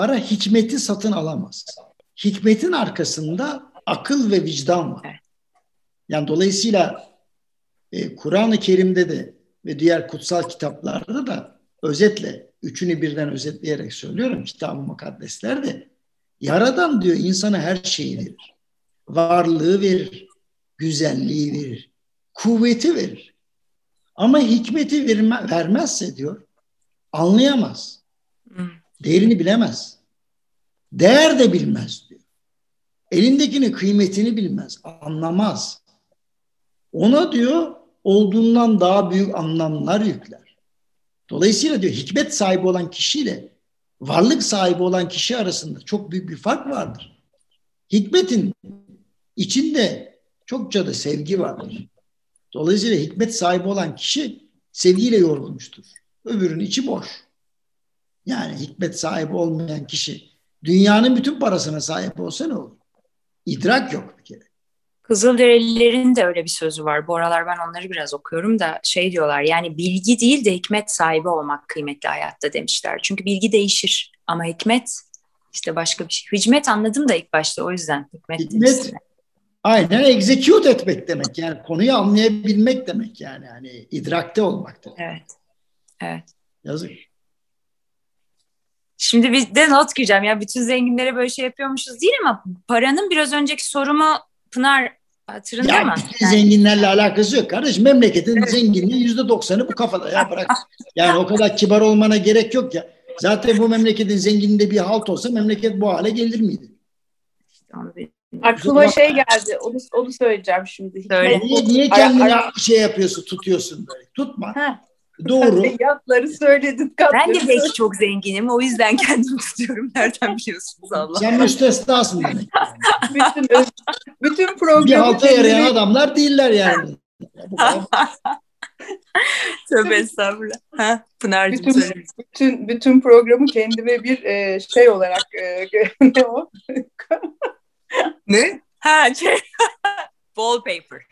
para hikmeti satın alamaz. Hikmetin arkasında akıl ve vicdan var. Yani dolayısıyla e, Kur'an-ı Kerim'de de ve diğer kutsal kitaplarda da özetle üçünü birden özetleyerek söylüyorum kitab-ı mukaddeslerde Yaradan diyor insana her şeyi verir. Varlığı verir, güzelliği verir, kuvveti verir. Ama hikmeti verme, vermezse diyor anlayamaz. Değerini bilemez. Değer de bilmez diyor. Elindekinin kıymetini bilmez, anlamaz. Ona diyor olduğundan daha büyük anlamlar yükler. Dolayısıyla diyor hikmet sahibi olan kişiyle varlık sahibi olan kişi arasında çok büyük bir fark vardır. Hikmetin içinde çokça da sevgi vardır. Dolayısıyla hikmet sahibi olan kişi sevgiyle yorulmuştur. Öbürünün içi boş. Yani hikmet sahibi olmayan kişi dünyanın bütün parasına sahip olsa ne olur? İdrak yok bir kere. Kızılderililerin de öyle bir sözü var. Bu aralar ben onları biraz okuyorum da şey diyorlar yani bilgi değil de hikmet sahibi olmak kıymetli hayatta demişler. Çünkü bilgi değişir ama hikmet işte başka bir şey. Hicmet anladım da ilk başta o yüzden hikmet, hikmet aynen execute etmek demek yani konuyu anlayabilmek demek yani hani idrakte olmak demek. Evet. Evet. Yazık. Şimdi bir de not gireceğim. Ya bütün zenginlere böyle şey yapıyormuşuz değil ama paranın biraz önceki sorumu Pınar hatırında ya, mı? Yani. Zenginlerle alakası yok kardeş. Memleketin evet. zenginliği yüzde doksanı bu kafada ya bırak. Yani o kadar kibar olmana gerek yok ya. Zaten bu memleketin zenginliğinde bir halt olsa memleket bu hale gelir miydi? Aklıma şey geldi. Onu, onu söyleyeceğim şimdi. Söyle. Niye, niye kendine şey yapıyorsun, tutuyorsun böyle? Tutma. Ha. Doğru. Yatları söyledin. Ben de belki çok zenginim. O yüzden kendimi tutuyorum. Nereden biliyorsunuz Allah? Sen müstesnasın demek. bütün, bütün programı... Bir halta yarayan adamlar değiller yani. Tövbe estağfurullah. Ha, Pınar'cığım bütün, bütün, bütün programı kendime bir e, şey olarak e, ne o? ne? Ha şey. Wallpaper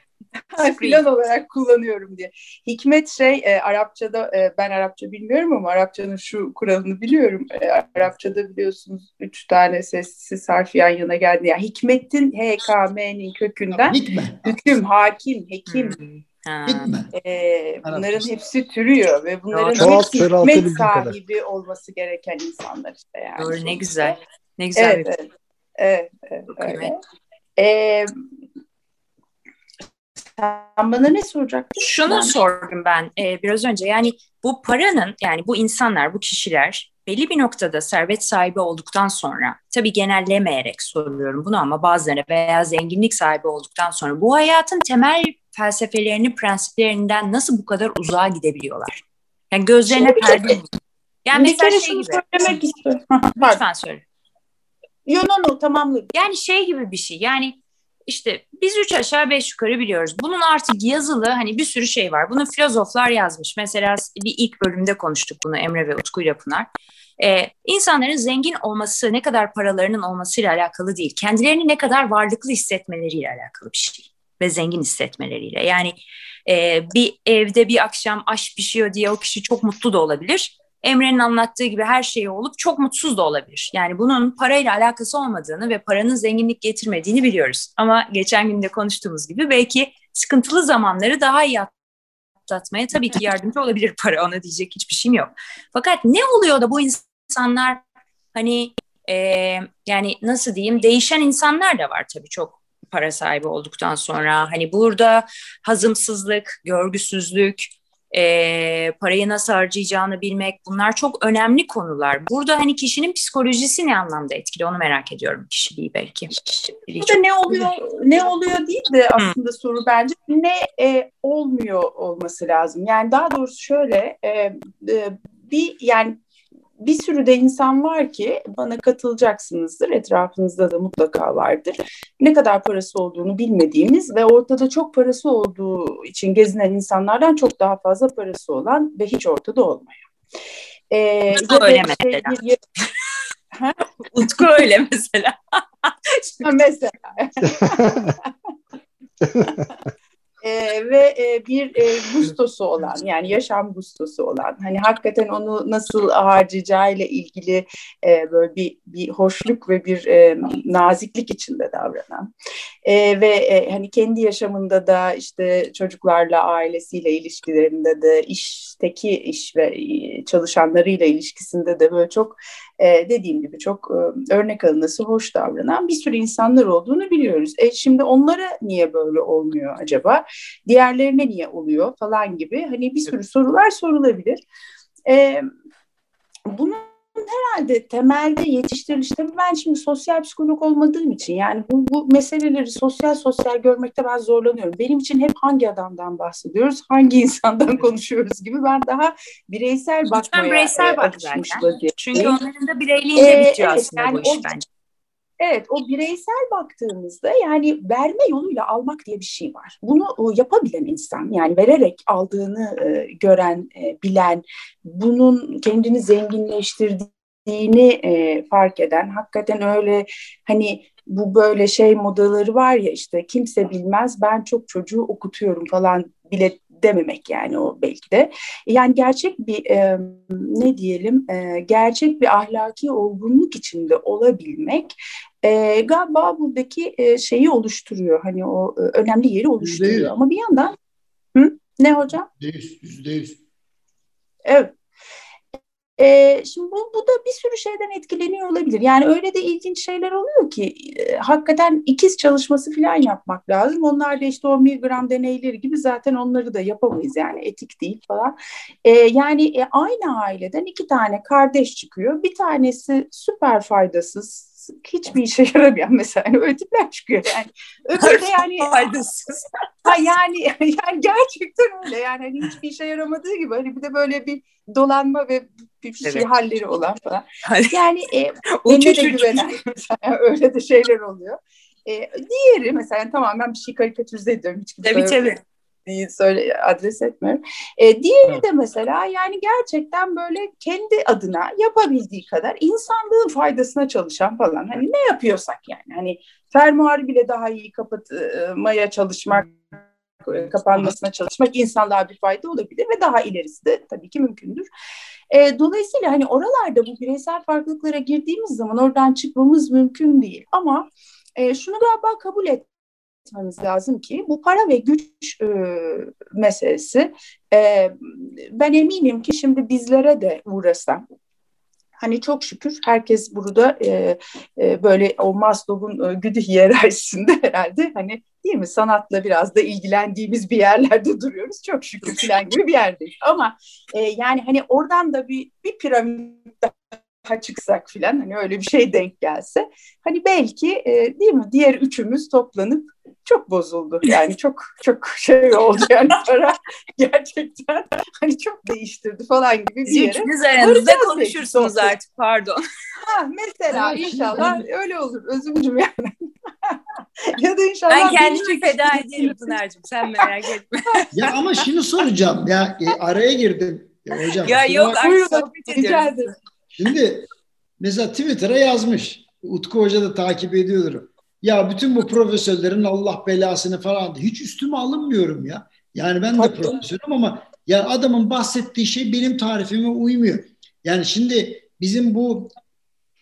filan olarak kullanıyorum diye. Hikmet şey e, Arapçada e, ben Arapça bilmiyorum ama Arapçanın şu kuralını biliyorum. E, Arapçada biliyorsunuz üç tane sessiz harf yan yana geldi. Yani hikmetin HKM'nin kökünden Hikme. hüküm, hakim, hekim. Hmm. E, bunların hepsi türüyor ve bunların hepsi hikmet sahibi kadar. olması gereken insanlar işte yani. Doğru ne güzel. Ne güzel. Evet, evet. Evet, evet, öyle. Ee, sen bana ne soracaktın? Şunu ben... sordum ben e, biraz önce. Yani bu paranın yani bu insanlar, bu kişiler belli bir noktada servet sahibi olduktan sonra tabii genellemeyerek soruyorum bunu ama bazıları veya zenginlik sahibi olduktan sonra bu hayatın temel felsefelerini, prensiplerinden nasıl bu kadar uzağa gidebiliyorlar? Yani gözlerine perde Yani bir mesela şey gibi. söylemek istiyorum. Lütfen söyle. Yo no no tamamladım. Yani şey gibi bir şey. Yani işte biz üç aşağı beş yukarı biliyoruz. Bunun artık yazılı hani bir sürü şey var. Bunu filozoflar yazmış. Mesela bir ilk bölümde konuştuk bunu Emre ve Utku ile Pınar. Ee, insanların zengin olması ne kadar paralarının olmasıyla alakalı değil. Kendilerini ne kadar varlıklı hissetmeleriyle alakalı bir şey. Ve zengin hissetmeleriyle. Yani e, bir evde bir akşam aş pişiyor diye o kişi çok mutlu da olabilir. Emre'nin anlattığı gibi her şeyi olup çok mutsuz da olabilir. Yani bunun parayla alakası olmadığını ve paranın zenginlik getirmediğini biliyoruz. Ama geçen günde konuştuğumuz gibi belki sıkıntılı zamanları daha iyi atlatmaya tabii ki yardımcı olabilir para. Ona diyecek hiçbir şeyim yok. Fakat ne oluyor da bu insanlar hani e, yani nasıl diyeyim değişen insanlar da var tabii çok para sahibi olduktan sonra. Hani burada hazımsızlık, görgüsüzlük, e, parayı nasıl harcayacağını bilmek bunlar çok önemli konular. Burada hani kişinin psikolojisi ne anlamda etkili onu merak ediyorum kişiliği belki. Burada ne oluyor ne oluyor değil de aslında Hı. soru bence ne e, olmuyor olması lazım. Yani daha doğrusu şöyle e, e, bir yani bir sürü de insan var ki bana katılacaksınızdır. Etrafınızda da mutlaka vardır. Ne kadar parası olduğunu bilmediğimiz ve ortada çok parası olduğu için gezinen insanlardan çok daha fazla parası olan ve hiç ortada olmayan. Ee, Utku öyle şey, mesela. Utku öyle mesela. mesela. e, ve e, bir e, gustosu olan yani yaşam gustosu olan hani hakikaten onu nasıl harcayacağıyla ilgili e, böyle bir bir hoşluk ve bir e, naziklik içinde davranan e, ve e, hani kendi yaşamında da işte çocuklarla ailesiyle ilişkilerinde de işteki iş ve e, çalışanlarıyla ilişkisinde de böyle çok e, dediğim gibi çok e, örnek alınması hoş davranan bir sürü insanlar olduğunu biliyoruz. E, şimdi onlara niye böyle olmuyor acaba? Diğerlerine niye oluyor falan gibi hani bir sürü sorular sorulabilir. E, bunun herhalde temelde yetiştirilişte ben şimdi sosyal psikolog olmadığım için yani bu, bu meseleleri sosyal sosyal görmekte ben zorlanıyorum. Benim için hep hangi adamdan bahsediyoruz, hangi insandan konuşuyoruz gibi ben daha bireysel bakmaya Lütfen bireysel bak zaten. Çünkü onların da bireyliğinde ee, bitiyor evet, aslında yani bu iş o, bence. Evet o bireysel baktığımızda yani verme yoluyla almak diye bir şey var. Bunu yapabilen insan yani vererek aldığını e, gören, e, bilen, bunun kendini zenginleştirdiğini e, fark eden, hakikaten öyle hani bu böyle şey modaları var ya işte kimse bilmez ben çok çocuğu okutuyorum falan bile dememek yani o belki de. Yani gerçek bir e, ne diyelim e, gerçek bir ahlaki olgunluk içinde olabilmek e, galiba buradaki e, şeyi oluşturuyor. Hani o e, önemli yeri oluşturuyor. Ama bir yandan hı? ne hocam? Yüzde yüz. Yüzde yüz. Evet. E, şimdi bu, bu da bir sürü şeyden etkileniyor olabilir. Yani öyle de ilginç şeyler oluyor ki e, hakikaten ikiz çalışması falan yapmak lazım. Onlar da işte o miligram deneyleri gibi zaten onları da yapamayız yani etik değil falan. E, yani e, aynı aileden iki tane kardeş çıkıyor. Bir tanesi süper faydasız, hiçbir işe yaramayan mesela yani öyle tipler çıkıyor yani. Öbürü de yani faydasız. ha yani yani gerçekten öyle yani hani hiçbir işe yaramadığı gibi hani bir de böyle bir dolanma ve bir şey evet. halleri olan falan. Yani e, eline de güvenen öyle de şeyler oluyor. E, diğeri mesela tamamen bir şey karikatürize ediyorum. Hiç tabii tabii değil söyle adres etmiyorum. E, diğeri evet. de mesela yani gerçekten böyle kendi adına yapabildiği kadar insanlığın faydasına çalışan falan. Hani ne yapıyorsak yani hani fermuarı bile daha iyi kapatmaya çalışmak e, kapanmasına çalışmak insanlığa bir fayda olabilir ve daha ilerisi de tabii ki mümkündür. E, dolayısıyla hani oralarda bu bireysel farklılıklara girdiğimiz zaman oradan çıkmamız mümkün değil. Ama e, şunu galiba kabul et lazım ki bu para ve güç e, meselesi e, ben eminim ki şimdi bizlere de uğrasa Hani çok şükür herkes burada e, e, böyle o Maslow'un e, güdü hiyerarşisinde herhalde hani değil mi sanatla biraz da ilgilendiğimiz bir yerlerde duruyoruz. Çok şükür falan gibi bir yerdeyiz. Ama e, yani hani oradan da bir, bir piramit daha çıksak filan hani öyle bir şey denk gelse hani belki e, değil mi diğer üçümüz toplanıp çok bozuldu. Yani çok çok şey oldu yani para gerçekten hani çok değiştirdi falan gibi bir yere. Üçünüz aranızda konuşursunuz artık pardon. Ha, mesela inşallah öyle olur Özümcüm yani. ya da inşallah ben kendimi feda ederim Pınar'cığım sen merak etme. ya ama şunu soracağım ya e, araya girdim. Ya, hocam, ya yok artık sohbet ediyoruz. Şimdi mesela Twitter'a yazmış. Utku Hoca da takip ediyordur. Ya bütün bu profesörlerin Allah belasını falan hiç üstüme alınmıyorum ya. Yani ben de profesörüm ama ya adamın bahsettiği şey benim tarifime uymuyor. Yani şimdi bizim bu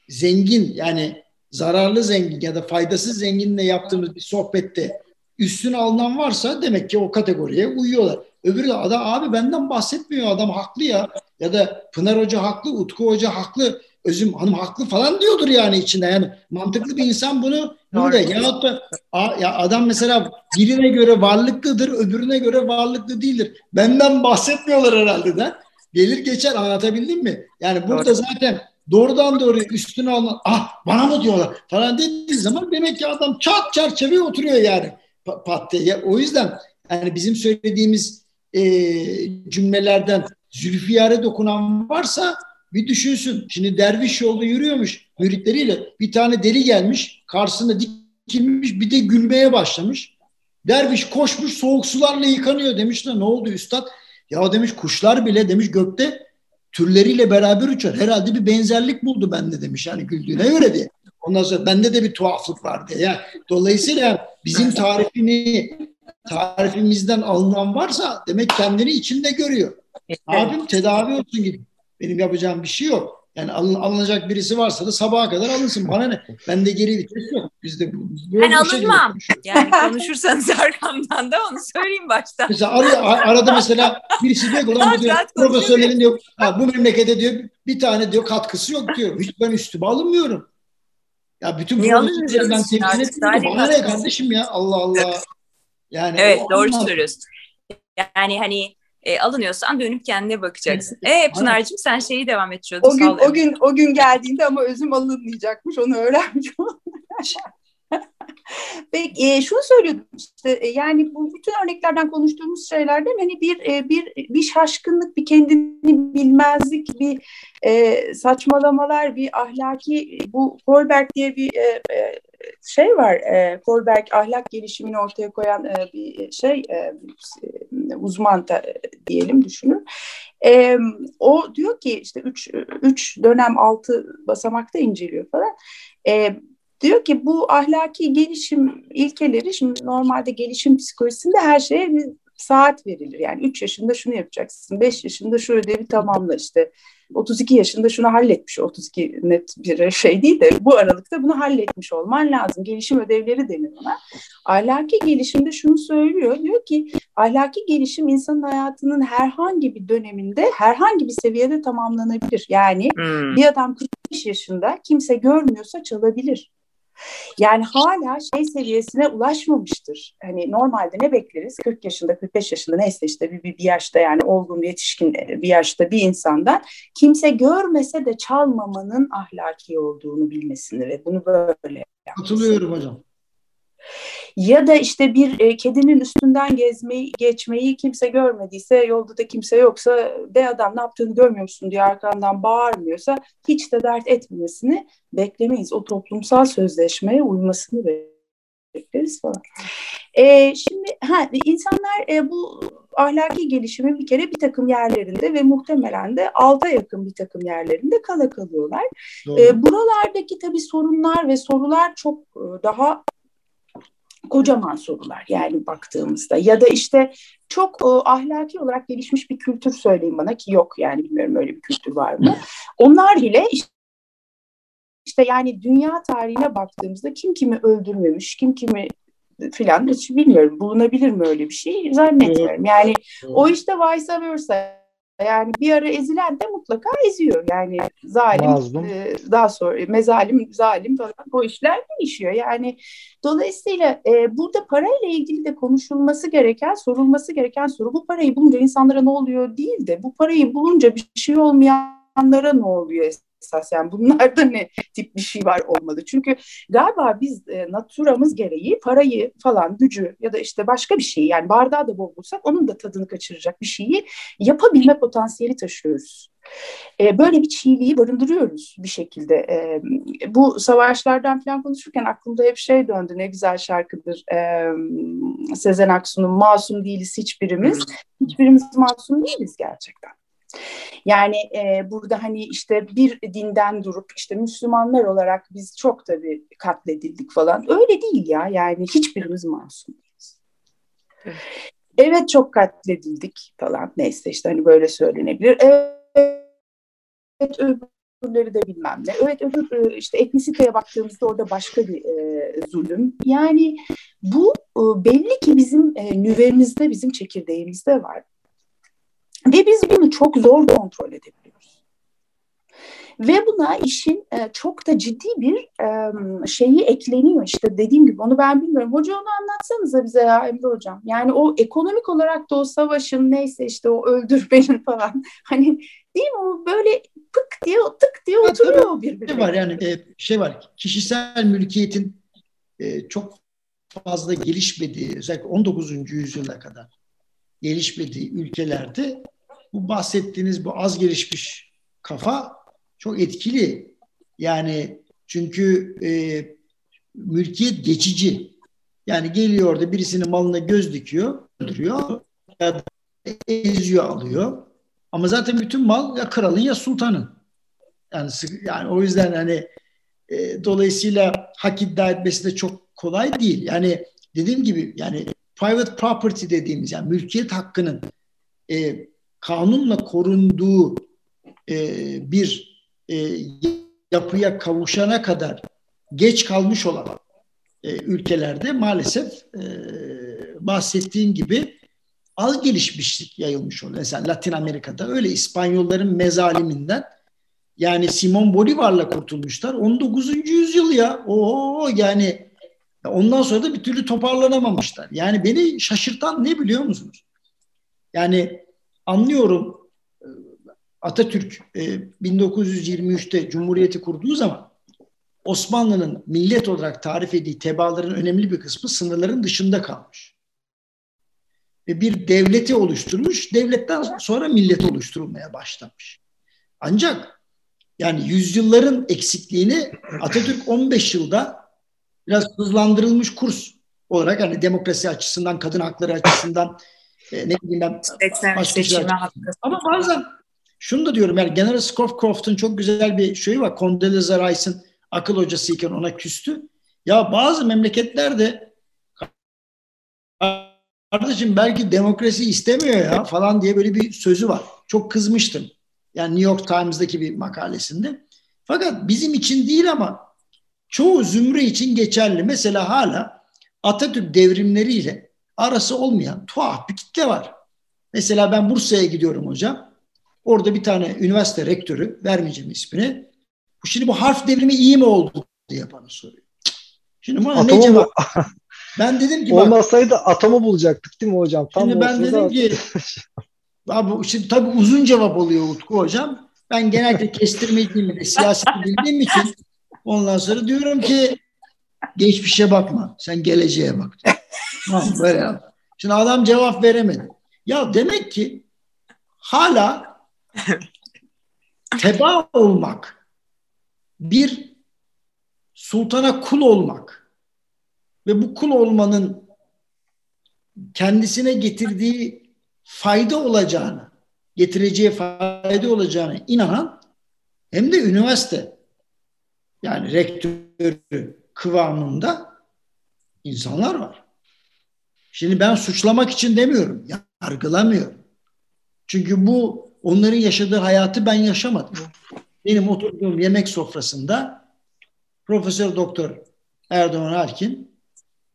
zengin yani zararlı zengin ya da faydasız zenginle yaptığımız bir sohbette üstüne alınan varsa demek ki o kategoriye uyuyorlar. Öbürü de adam abi benden bahsetmiyor adam haklı ya. Ya da Pınar Hoca haklı, Utku Hoca haklı, Özüm Hanım haklı falan diyordur yani içinde. Yani mantıklı bir insan bunu burada. Yahut da ya adam mesela birine göre varlıklıdır, öbürüne göre varlıklı değildir. Benden bahsetmiyorlar herhalde de. Gelir geçer anlatabildim mi? Yani burada zaten doğrudan doğruya üstüne alınan ah bana mı diyorlar falan dediği zaman demek ki adam çat çerçeveye oturuyor yani pat diye. O yüzden yani bizim söylediğimiz e, cümlelerden Zülfiyar'e dokunan varsa bir düşünsün. Şimdi derviş yolda yürüyormuş müritleriyle. Bir tane deli gelmiş. Karşısında dikilmiş bir de gülmeye başlamış. Derviş koşmuş soğuk sularla yıkanıyor demiş de ne oldu üstad? Ya demiş kuşlar bile demiş gökte türleriyle beraber uçar. Herhalde bir benzerlik buldu bende demiş yani güldüğüne göre diye. Ondan sonra bende de bir tuhaflık var diye. Yani dolayısıyla bizim tarifini tarifimizden alınan varsa demek kendini içinde görüyor. Abim tedavi olsun gibi. Benim yapacağım bir şey yok. Yani alın, alınacak birisi varsa da sabaha kadar alınsın. Bana ne? Ben de geri vites yok. Bizde ben alınmam. Yani konuşursanız arkamdan da onu söyleyeyim baştan. Mesela ar- arada mesela birisi diyor ki ulan diyor, profesörlerin diyor ha, bu memlekete diyor bir tane diyor katkısı yok diyor. Hiç ben üstüme alınmıyorum. Ya bütün profesörleri ben temsil etmiyorum. Bana ne kardeşim ya Allah Allah. Yani evet doğru anlam- söylüyorsun. Yani hani e, alınıyorsan dönüp kendine bakacaksın. Evet. E Pınar'cığım sen şeyi devam ediyordun. O gün o gün o gün geldiğinde ama özüm alınmayacakmış onu öğrenmiş Peki e, şunu söylüyordum işte e, yani bu bütün örneklerden konuştuğumuz şeylerde hani bir e, bir bir şaşkınlık, bir kendini bilmezlik, bir e, saçmalamalar, bir ahlaki bu Kohlberg diye bir e, e, şey var. E, Kohlberg ahlak gelişimini ortaya koyan e, bir şey e, uzman da, diyelim düşünün. E, o diyor ki işte üç, üç dönem altı basamakta inceliyor falan. E, Diyor ki bu ahlaki gelişim ilkeleri şimdi normalde gelişim psikolojisinde her şeye bir saat verilir. Yani 3 yaşında şunu yapacaksın, 5 yaşında şu ödevi tamamla işte. 32 yaşında şunu halletmiş, 32 net bir şey değil de bu aralıkta bunu halletmiş olman lazım. Gelişim ödevleri denir ona. Ahlaki gelişimde şunu söylüyor, diyor ki ahlaki gelişim insanın hayatının herhangi bir döneminde, herhangi bir seviyede tamamlanabilir. Yani hmm. bir adam 45 yaşında kimse görmüyorsa çalabilir. Yani hala şey seviyesine ulaşmamıştır. Hani normalde ne bekleriz? 40 yaşında, 45 yaşında neyse işte bir, bir, bir yaşta yani olgun bir yetişkin bir yaşta bir insandan kimse görmese de çalmamanın ahlaki olduğunu bilmesini ve bunu böyle Katılıyorum hocam. Ya da işte bir e, kedinin üstünden gezmeyi, geçmeyi kimse görmediyse, yolda da kimse yoksa be adam ne yaptığını görmüyor musun diye arkandan bağırmıyorsa hiç de dert etmemesini beklemeyiz. O toplumsal sözleşmeye uymasını bekleriz falan. E, şimdi ha, insanlar e, bu ahlaki gelişimi bir kere bir takım yerlerinde ve muhtemelen de alta yakın bir takım yerlerinde kala kalıyorlar. E, buralardaki tabii sorunlar ve sorular çok e, daha kocaman sorular yani baktığımızda ya da işte çok o, ahlaki olarak gelişmiş bir kültür söyleyin bana ki yok yani bilmiyorum öyle bir kültür var mı. Onlar bile işte, işte yani dünya tarihine baktığımızda kim kimi öldürmemiş, kim kimi filan hiç bilmiyorum bulunabilir mi öyle bir şey zannetmiyorum. Yani o işte vice versa yani bir ara ezilen de mutlaka eziyor. Yani zalim e, daha sonra mezalim zalim falan o işler değişiyor. Yani dolayısıyla e, burada parayla ilgili de konuşulması gereken, sorulması gereken soru bu parayı bulunca insanlara ne oluyor değil de bu parayı bulunca bir şey olmayanlara ne oluyor esas yani bunlarda ne tip bir şey var olmalı. Çünkü galiba biz e, naturamız gereği parayı falan gücü ya da işte başka bir şey yani bardağı da bol bulsak onun da tadını kaçıracak bir şeyi yapabilme potansiyeli taşıyoruz. E, böyle bir çiğliği barındırıyoruz bir şekilde. E, bu savaşlardan falan konuşurken aklımda hep şey döndü ne güzel şarkıdır e, Sezen Aksu'nun Masum Değiliz Hiçbirimiz. Hiçbirimiz masum değiliz gerçekten. Yani e, burada hani işte bir dinden durup işte Müslümanlar olarak biz çok tabii katledildik falan. Öyle değil ya yani hiçbirimiz masum değiliz. Evet. çok katledildik falan neyse işte hani böyle söylenebilir. Evet öbürleri de bilmem ne. Evet öbür e, işte etnisiteye baktığımızda orada başka bir e, zulüm. Yani bu e, belli ki bizim e, nüvemizde, bizim çekirdeğimizde var. Ve biz bunu çok zor kontrol edebiliyoruz. Ve buna işin e, çok da ciddi bir e, şeyi ekleniyor işte dediğim gibi onu ben bilmiyorum. Hoca onu anlatsanıza bize ya Emre Hocam. Yani o ekonomik olarak da o savaşın neyse işte o öldürmenin falan hani değil mi o böyle pık diye tık diye oturuyor o birbirine. Şey var yani e, şey var kişisel mülkiyetin e, çok fazla gelişmediği özellikle 19. yüzyıla kadar gelişmediği ülkelerde bu bahsettiğiniz bu az gelişmiş kafa çok etkili. Yani çünkü e, mülkiyet geçici. Yani geliyor orada birisinin malına göz dikiyor, öldürüyor ya da eziyor alıyor. Ama zaten bütün mal ya kralın ya sultanın. Yani yani o yüzden hani e, dolayısıyla hak iddia etmesi de çok kolay değil. Yani dediğim gibi yani private property dediğimiz yani mülkiyet hakkının e, kanunla korunduğu e, bir e, yapıya kavuşana kadar geç kalmış olan e, ülkelerde maalesef e, bahsettiğim gibi az gelişmişlik yayılmış oluyor. Mesela Latin Amerika'da öyle İspanyolların mezaliminden yani Simon Bolivar'la kurtulmuşlar. 19. yüzyıl ya. Oo yani ondan sonra da bir türlü toparlanamamışlar. Yani beni şaşırtan ne biliyor musunuz? Yani anlıyorum Atatürk 1923'te e, Cumhuriyeti kurduğu zaman Osmanlı'nın millet olarak tarif ettiği tebaaların önemli bir kısmı sınırların dışında kalmış. Ve bir devleti oluşturmuş, devletten sonra millet oluşturulmaya başlamış. Ancak yani yüzyılların eksikliğini Atatürk 15 yılda biraz hızlandırılmış kurs olarak hani demokrasi açısından, kadın hakları açısından e, ne bileyim ben başka şeyler. Ama bazen şunu da diyorum yani General Scowcroft'un çok güzel bir şeyi var. Condoleezza Rice'ın akıl hocasıyken ona küstü. Ya bazı memleketlerde kardeşim belki demokrasi istemiyor ya falan diye böyle bir sözü var. Çok kızmıştım. Yani New York Times'daki bir makalesinde. Fakat bizim için değil ama çoğu zümre için geçerli. Mesela hala Atatürk devrimleriyle arası olmayan tuhaf bir kitle var. Mesela ben Bursa'ya gidiyorum hocam. Orada bir tane üniversite rektörü, vermeyeceğim ismini. Şimdi bu harf devrimi iyi mi oldu diye bana soruyor. Şimdi buna atomu ne cevap? ben dedim ki bak, olmasaydı atomu bulacaktık değil mi hocam? Tam şimdi ben dedim ki abi şimdi tabii uzun cevap oluyor Utku hocam. Ben genelde kestirmediğim de siyaset bildiğim için ondan sonra diyorum ki geçmişe bakma. Sen geleceğe bak. Tamam böyle yap. Şimdi adam cevap veremedi. Ya demek ki hala teba olmak bir sultana kul olmak ve bu kul olmanın kendisine getirdiği fayda olacağını, getireceği fayda olacağını inanan hem de üniversite yani rektörü kıvamında insanlar var. Şimdi ben suçlamak için demiyorum, yargılamıyorum. Çünkü bu onların yaşadığı hayatı ben yaşamadım. Benim oturduğum yemek sofrasında Profesör Doktor Erdoğan Alkin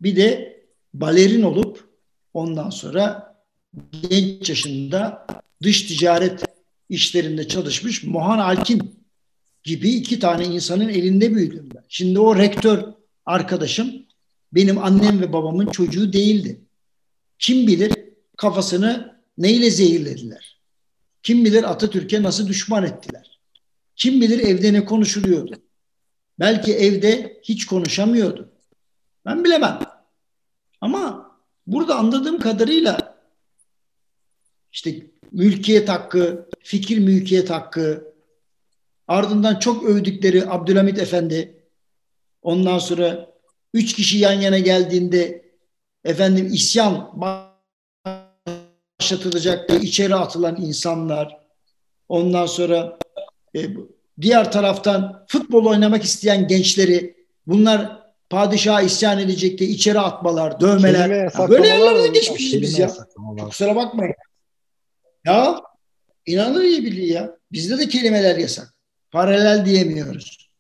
bir de balerin olup ondan sonra genç yaşında dış ticaret işlerinde çalışmış Mohan Alkin gibi iki tane insanın elinde büyüdüm ben. Şimdi o rektör arkadaşım benim annem ve babamın çocuğu değildi. Kim bilir kafasını neyle zehirlediler? Kim bilir Atatürk'e nasıl düşman ettiler? Kim bilir evde ne konuşuluyordu? Belki evde hiç konuşamıyordu. Ben bilemem. Ama burada anladığım kadarıyla işte mülkiyet hakkı, fikir mülkiyet hakkı, ardından çok övdükleri Abdülhamit Efendi, ondan sonra üç kişi yan yana geldiğinde efendim isyan başlatılacak diye içeri atılan insanlar, ondan sonra e, diğer taraftan futbol oynamak isteyen gençleri bunlar padişaha isyan edecek diye içeri atmalar, dövmeler. böyle yerlerden geçmişiz biz ya. Kusura bakmayın. Ya inanır iyi biliyor ya. Bizde de kelimeler yasak. Paralel diyemiyoruz.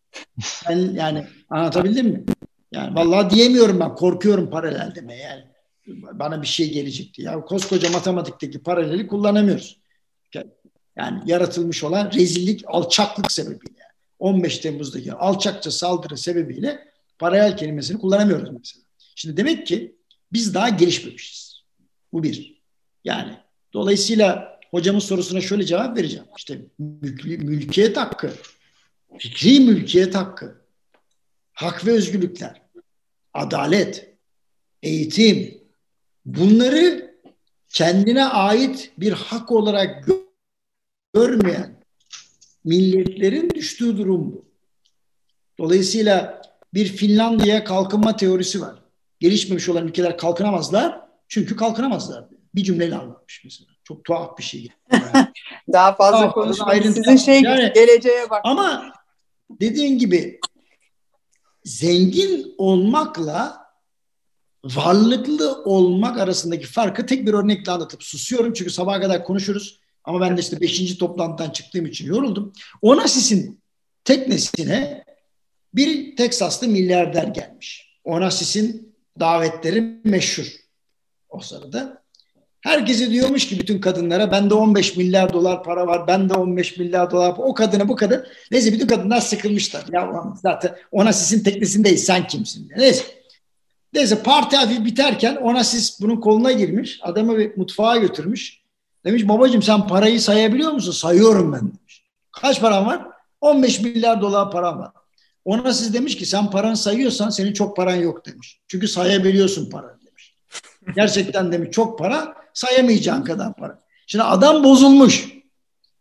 Ben, yani anlatabildim mi? Yani vallahi diyemiyorum ben. Korkuyorum paralel demeye yani bana bir şey gelecekti. Ya koskoca matematikteki paraleli kullanamıyoruz. Yani yaratılmış olan rezillik, alçaklık sebebiyle. 15 Temmuz'daki alçakça saldırı sebebiyle paralel kelimesini kullanamıyoruz mesela. Şimdi demek ki biz daha gelişmemişiz. Bu bir. Yani dolayısıyla hocamın sorusuna şöyle cevap vereceğim. İşte mülkiyet hakkı, fikri mülkiyet hakkı, hak ve özgürlükler, adalet, eğitim, bunları kendine ait bir hak olarak görmeyen milletlerin düştüğü durum bu. Dolayısıyla bir Finlandiya kalkınma teorisi var. Gelişmemiş olan ülkeler kalkınamazlar çünkü kalkınamazlar. Bir cümleyle anlatmış mesela. Çok tuhaf bir şey. Daha fazla konuşmayın. Sizin şey yani, geleceğe bak. Ama dediğin gibi zengin olmakla varlıklı olmak arasındaki farkı tek bir örnekle anlatıp susuyorum. Çünkü sabaha kadar konuşuruz. Ama ben de işte beşinci toplantıdan çıktığım için yoruldum. Onasis'in teknesine bir Teksaslı milyarder gelmiş. Onasis'in davetleri meşhur o sırada. Herkese diyormuş ki bütün kadınlara bende 15 milyar dolar para var, bende 15 milyar dolar O kadına bu kadın. Neyse bütün kadınlar sıkılmışlar. Ya zaten Onasis'in teknesindeyiz sen kimsin. Neyse. Neyse parti hafif biterken Onasis bunun koluna girmiş. Adamı bir mutfağa götürmüş. Demiş babacığım sen parayı sayabiliyor musun? Sayıyorum ben demiş. Kaç param var? 15 milyar dolar param var. Ona siz demiş ki sen paranı sayıyorsan senin çok paran yok demiş. Çünkü sayabiliyorsun paranı demiş. Gerçekten demiş çok para sayamayacağın kadar para. Şimdi adam bozulmuş.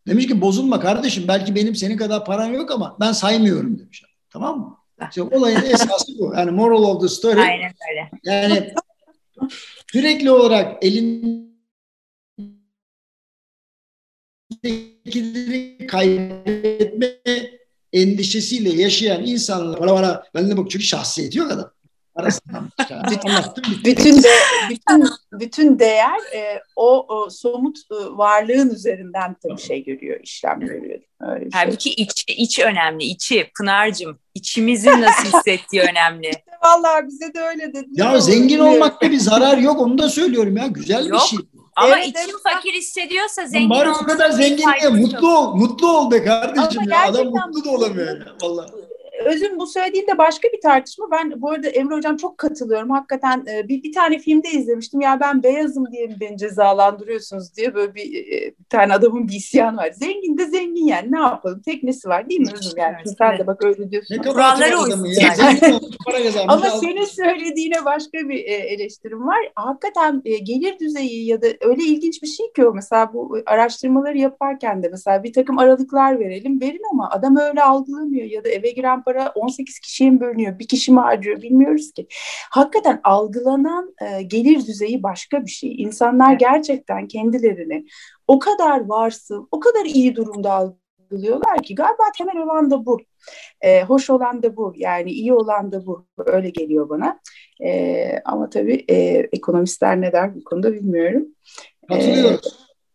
Demiş ki bozulma kardeşim belki benim senin kadar paran yok ama ben saymıyorum demiş. Tamam mı? İşte olayın esası bu. Yani moral of the story. Aynen öyle. Yani sürekli olarak elin elindekini kaybetme endişesiyle yaşayan insanlar bana bana ben de bak çünkü şahsiyeti yok adam. Arasından anlattım. Bütün de, bütün bütün değer e, o, o somut e, varlığın üzerinden tabii şey görüyor, işlem görüyor. Öyle bir Halbuki şey. iç, iç önemli, içi Pınar'cığım. içimizin nasıl hissettiği önemli. Vallahi bize de öyle dedi. Ya zengin olmakta bir zarar yok onu da söylüyorum ya. Güzel yok. bir şey. Ama evet, içim evet. fakir hissediyorsa zengin Bari o kadar zengin diye mutlu ol. Mutlu ol be kardeşim ya. Adam mutlu da olamıyor ya. Vallahi özün bu söylediğinde başka bir tartışma. Ben bu arada Emre Hocam çok katılıyorum. Hakikaten e, bir, bir tane filmde izlemiştim. Ya ben beyazım diye mi beni cezalandırıyorsunuz diye böyle bir, e, bir tane adamın bir isyanı var. Zengin de zengin yani ne yapalım? Teknesi var değil mi Özüm yani? Evet, Sen de bak öyle diyorsun. Ne Kuralları uysun. Ama senin söylediğine başka bir e, eleştirim var. Hakikaten gelir düzeyi ya da öyle ilginç bir şey ki o. Mesela bu araştırmaları yaparken de mesela bir takım aralıklar verelim. Verin ama adam öyle algılamıyor ya da eve giren para 18 kişiye mi bölünüyor, bir kişi mi harcıyor bilmiyoruz ki. Hakikaten algılanan e, gelir düzeyi başka bir şey. İnsanlar gerçekten kendilerini o kadar varsıl, o kadar iyi durumda algılıyorlar ki galiba temel olan da bu. E, hoş olan da bu. Yani iyi olan da bu. Öyle geliyor bana. E, ama tabii e, ekonomistler ne der bu konuda bilmiyorum. Hatırlıyorum.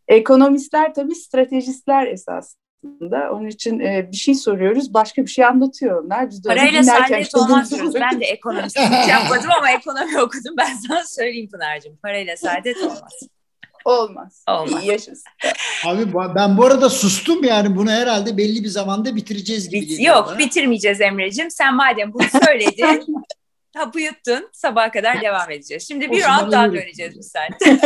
E, ekonomistler tabii stratejistler esas aslında. Onun için e, bir şey soruyoruz, başka bir şey anlatıyor onlar. Biz de Parayla saadet olmaz diyoruz. Ben de ekonomistlik yapmadım ama ekonomi okudum. Ben sana söyleyeyim Pınar'cığım. Parayla saadet olmaz. Olmaz. Olmaz. Yaşasın. Abi ben bu arada sustum yani bunu herhalde belli bir zamanda bitireceğiz gibi Bit- Yok bana. bitirmeyeceğiz Emre'cim. Sen madem bunu söyledin hapı yuttun sabaha kadar devam edeceğiz. Şimdi bir round daha döneceğiz biz sen.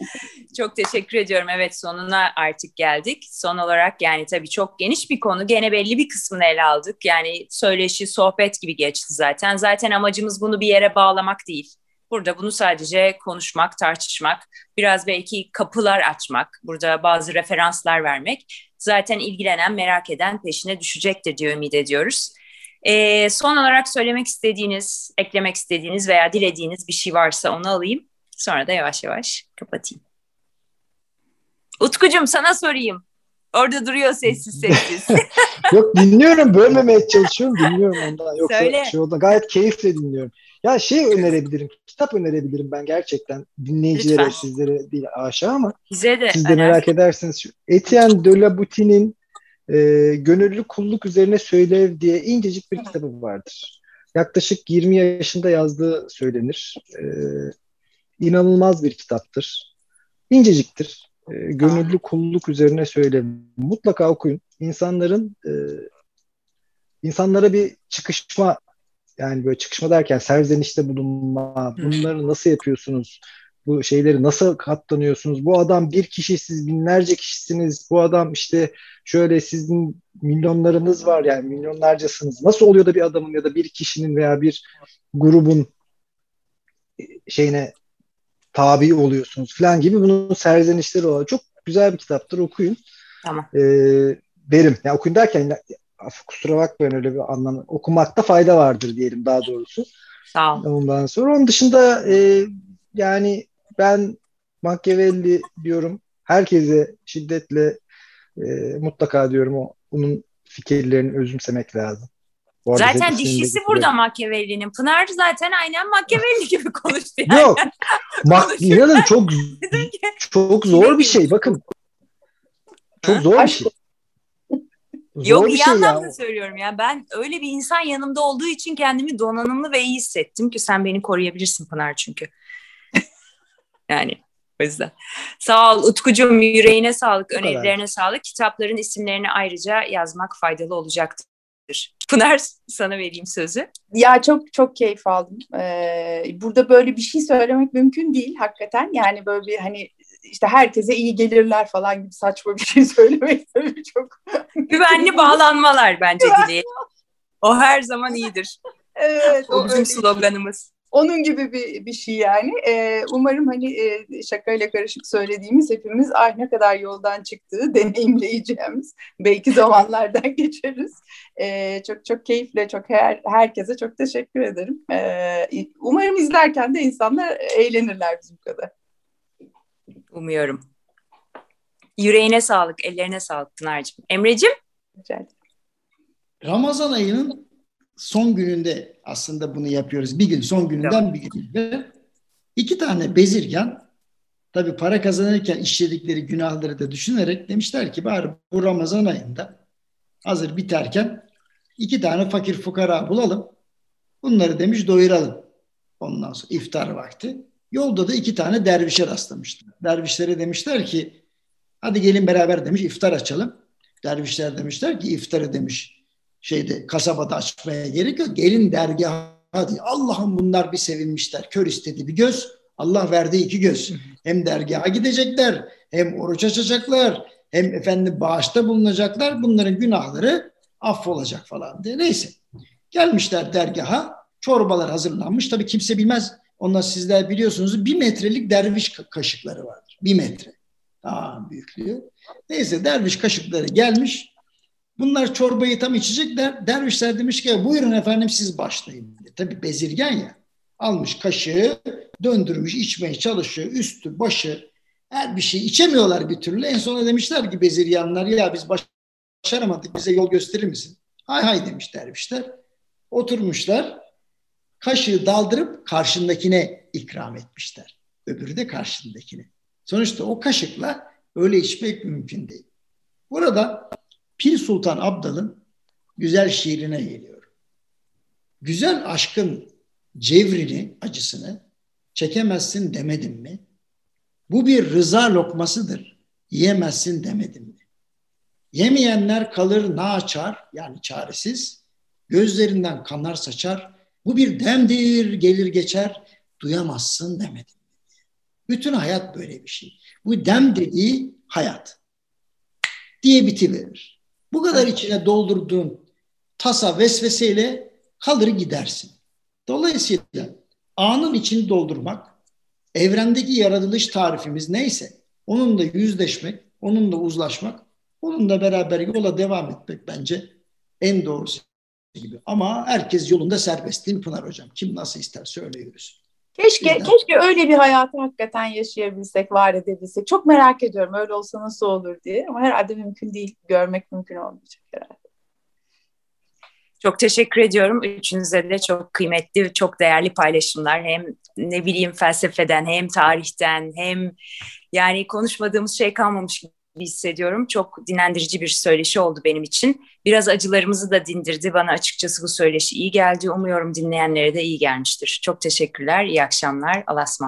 çok teşekkür ediyorum. Evet sonuna artık geldik. Son olarak yani tabii çok geniş bir konu. Gene belli bir kısmını ele aldık. Yani söyleşi, sohbet gibi geçti zaten. Zaten amacımız bunu bir yere bağlamak değil. Burada bunu sadece konuşmak, tartışmak, biraz belki kapılar açmak, burada bazı referanslar vermek. Zaten ilgilenen, merak eden peşine düşecektir diye ümit ediyoruz. Ee, son olarak söylemek istediğiniz, eklemek istediğiniz veya dilediğiniz bir şey varsa onu alayım. Sonra da yavaş yavaş kapatayım. Utkucum sana sorayım. Orada duruyor sessiz sessiz. Yok dinliyorum bölmemeye çalışıyorum dinliyorum ondan. Yoksa Söyle. şey oldu, gayet keyifle dinliyorum. Ya şey önerebilirim, kitap önerebilirim ben gerçekten dinleyicilere, Lütfen. sizlere değil aşağı ama Bize de siz de merak edersiniz. Etienne de la Boutine'in e, Gönüllü Kulluk Üzerine Söylev diye incecik bir kitabı vardır. Yaklaşık 20 yaşında yazdığı söylenir. E, inanılmaz bir kitaptır. İnceciktir. E, gönüllü kulluk üzerine söyle. Mutlaka okuyun. İnsanların e, insanlara bir çıkışma yani böyle çıkışma derken serzenişte bulunma, bunları nasıl yapıyorsunuz? Bu şeyleri nasıl katlanıyorsunuz? Bu adam bir kişi, siz binlerce kişisiniz. Bu adam işte şöyle sizin milyonlarınız var yani milyonlarcasınız. Nasıl oluyor da bir adamın ya da bir kişinin veya bir grubun şeyine tabi oluyorsunuz falan gibi bunun serzenişleri olan çok güzel bir kitaptır okuyun. Tamam. Ee, derim. Yani okuyun derken kusura bakmayın öyle bir anlam. Okumakta fayda vardır diyelim daha doğrusu. Sağ ol. Ondan sonra onun dışında e, yani ben Machiavelli diyorum. Herkese şiddetle e, mutlaka diyorum o onun fikirlerini özümsemek lazım. Zaten dişisi burada Machiavelli'nin. Pınar zaten aynen Machiavelli gibi konuştu. Yani. Yok. Bak inanın çok çok zor bir şey. Bakın. Çok zor bir şey. Zor Yok iyi şey anlamda ya. söylüyorum ya. Ben öyle bir insan yanımda olduğu için kendimi donanımlı ve iyi hissettim ki sen beni koruyabilirsin Pınar çünkü. yani o yüzden. Sağ ol Utkucuğum yüreğine sağlık, önerilerine sağlık. Kitapların isimlerini ayrıca yazmak faydalı olacaktır. Pınar sana vereyim sözü. Ya çok çok keyif aldım. Ee, burada böyle bir şey söylemek mümkün değil hakikaten. Yani böyle bir hani işte herkese iyi gelirler falan gibi saçma bir şey söylemek tabii çok. Güvenli bağlanmalar bence dileyelim. O her zaman iyidir. Evet. O, o bizim sloganımız. Onun gibi bir, bir şey yani. Ee, umarım hani e, şakayla karışık söylediğimiz hepimiz ay ne kadar yoldan çıktığı deneyimleyeceğimiz belki zamanlardan geçeriz. Ee, çok çok keyifle çok her, herkese çok teşekkür ederim. Ee, umarım izlerken de insanlar eğlenirler bizim kadar. Umuyorum. Yüreğine sağlık, ellerine sağlık Pınar'cığım. Emre'cim? Ramazan ayının son gününde aslında bunu yapıyoruz. Bir gün, son gününden bir günde. iki tane bezirgan tabii para kazanırken işledikleri günahları da düşünerek demişler ki bari bu Ramazan ayında hazır biterken iki tane fakir fukara bulalım. Bunları demiş doyuralım. Ondan sonra iftar vakti. Yolda da iki tane dervişe rastlamışlar. Dervişlere demişler ki hadi gelin beraber demiş iftar açalım. Dervişler demişler ki iftarı demiş şeyde kasabada açmaya gerek yok. Gelin dergaha diye. Allah'ım bunlar bir sevinmişler. Kör istedi bir göz. Allah verdi iki göz. Hem dergaha gidecekler, hem oruç açacaklar, hem efendim bağışta bulunacaklar. Bunların günahları affolacak falan diye. Neyse. Gelmişler dergaha. Çorbalar hazırlanmış. Tabii kimse bilmez. Onlar sizler biliyorsunuz bir metrelik derviş kaşıkları vardır. Bir metre. Daha büyüklüğü. Neyse derviş kaşıkları gelmiş. Bunlar çorbayı tam içecekler. Dervişler demiş ki buyurun efendim siz başlayın. Tabi bezirgen ya. Almış kaşığı döndürmüş içmeye çalışıyor. Üstü başı her bir şey içemiyorlar bir türlü. En sonunda demişler ki bezirganlar ya biz başaramadık bize yol gösterir misin? Hay hay demiş dervişler. Oturmuşlar kaşığı daldırıp karşındakine ikram etmişler. Öbürü de karşındakine. Sonuçta o kaşıkla öyle içmek mümkün değil. Burada Pir Sultan Abdal'ın güzel şiirine geliyor. Güzel aşkın cevrini, acısını çekemezsin demedim mi? Bu bir rıza lokmasıdır. Yiyemezsin demedim mi? Yemeyenler kalır naçar yani çaresiz. Gözlerinden kanlar saçar. Bu bir demdir gelir geçer. Duyamazsın demedim. Bütün hayat böyle bir şey. Bu dem dediği hayat diye bitiverir. Bu kadar içine doldurduğun tasa vesveseyle kalır gidersin. Dolayısıyla anın içini doldurmak, evrendeki yaratılış tarifimiz neyse onunla yüzleşmek, onunla uzlaşmak, onunla beraber yola devam etmek bence en doğrusu gibi. Ama herkes yolunda serbest değil mi Pınar Hocam? Kim nasıl isterse öyle yürüsün. Keşke Bizden. keşke öyle bir hayatı hakikaten yaşayabilsek, var edebilsek. Çok merak ediyorum öyle olsa nasıl olur diye. Ama herhalde mümkün değil. Görmek mümkün olmayacak herhalde. Çok teşekkür ediyorum. Üçünüze de çok kıymetli, çok değerli paylaşımlar. Hem ne bileyim felsefeden, hem tarihten, hem yani konuşmadığımız şey kalmamış gibi hissediyorum. Çok dinlendirici bir söyleşi oldu benim için. Biraz acılarımızı da dindirdi. Bana açıkçası bu söyleşi iyi geldi. Umuyorum dinleyenlere de iyi gelmiştir. Çok teşekkürler, iyi akşamlar. Alasmal.